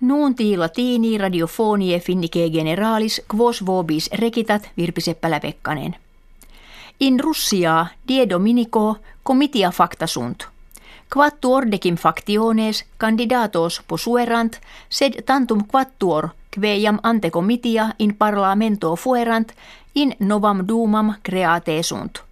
Nuunti latini radiofonie finnike generalis quos vobis rekitat Virpi Seppälä Pekkanen. In Russia die dominico comitia facta sunt. Quattuor decim factiones candidatos posuerant, sed tantum quattuor quejam ante comitia in parlamento fuerant in novam dumam create sunt.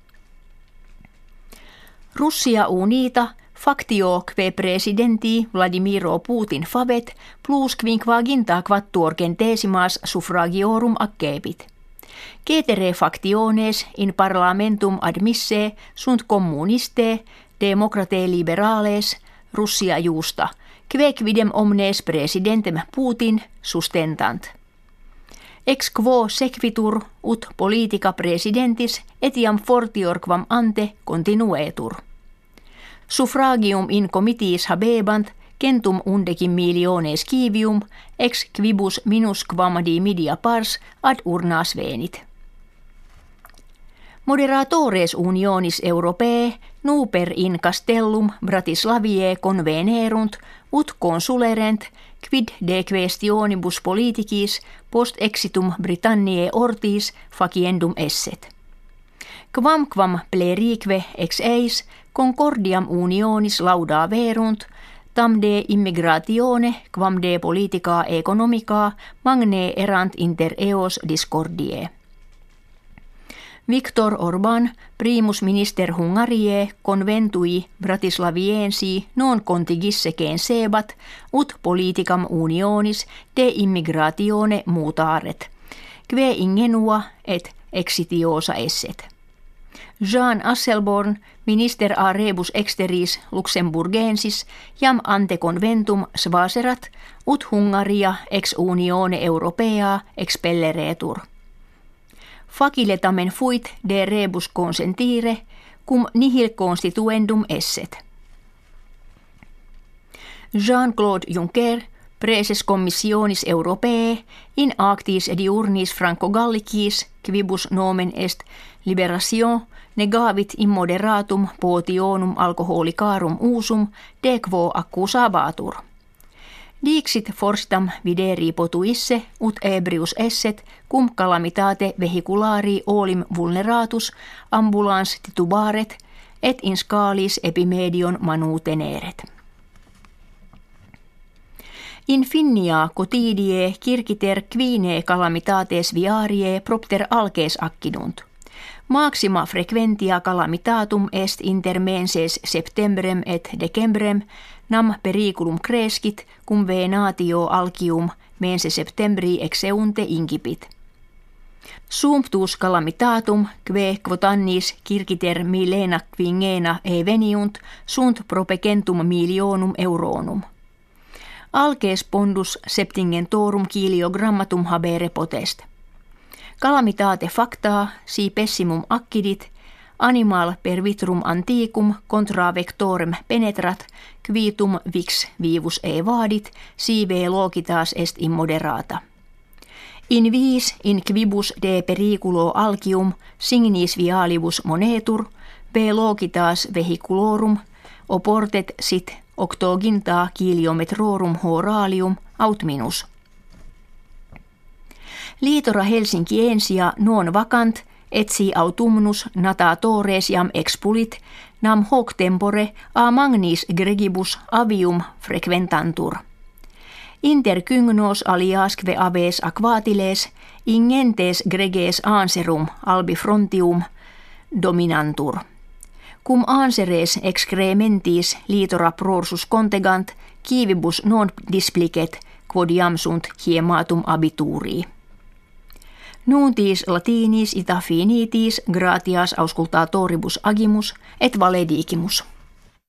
Russia unita factio que presidenti Vladimiro Putin favet plus quinquaginta quattuor centesimas suffragiorum accepit. Cetere factiones in parlamentum admisse sunt communiste, democrate liberales, Russia juusta, quidem omnes presidentem Putin sustentant. Ex quo sequitur ut politica presidentis etiam fortiorquam ante continuetur. Suffragium in comitiis habebant centum undecim miliones kivium ex quibus minusquam di media pars ad urnas venit. Moderatores unionis europee nuper in castellum Bratislavie convenerunt ut consulerent quid de questionibus politicis post exitum Britanniae ortis faciendum esset. Quam quam plerique ex eis concordiam unionis lauda verunt, tam de immigratione quam de politica economica magne erant inter eos discordie. Viktor Orban, primus minister Hungarie, conventui Bratislaviensi non contigissekeen sebat, ut politicam unionis de immigratione mutaret, kve ingenua et exitiosa esset. Jean Asselborn, minister a rebus exteris Luxemburgensis, jam ante conventum svaserat, ut Hungaria ex unione europea expelleretur – faciletamen fuit de rebus consentire, cum nihil constituendum esset. Jean-Claude Juncker, preses commissionis europee, in actis diurnis franco gallicis, quibus nomen est liberation, negavit immoderatum potionum alcoholicarum usum, de quo accusabatur. Dixit forstam videri potuisse ut ebrius esset cum calamitate vehiculari olim vulneratus ambulans titubaret et in scalis epimedion manuteneret. Infinia cotidie kirkiter quine calamitates viarie propter alces accidunt. Maxima frequentia calamitatum est inter menses septembrem et decembrem nam periculum crescit cum venatio alcium mense septembri exeunte incipit. Sumptus calamitatum que quotannis circiter milena quingena eveniunt sunt propecentum milionum euronum. Alces pondus septingentorum kiliogrammatum habere potest. Calamitate facta si pessimum accidit animal per vitrum antiquum contra vectorem penetrat, quitum vix vivus e vadit, sive logitas est immoderata. In vis in quibus de periculo alcium signis vialibus monetur, b logitas vehiculorum, oportet sit octoginta kiliometrorum horalium aut minus. Liitora Helsinki-ensia non vacant – etsi autumnus natatores jam expulit, nam hoc tempore a magnis gregibus avium frequentantur. Inter cygnos aliasque aves aquatiles, ingentes greges anserum albi frontium dominantur. Cum anseres excrementis litora prorsus contegant, kivibus non displicet, quod jam sunt hiematum abiturii. Nuuntis latinis ita finitis gratias auscultatoribus agimus et valedigimus.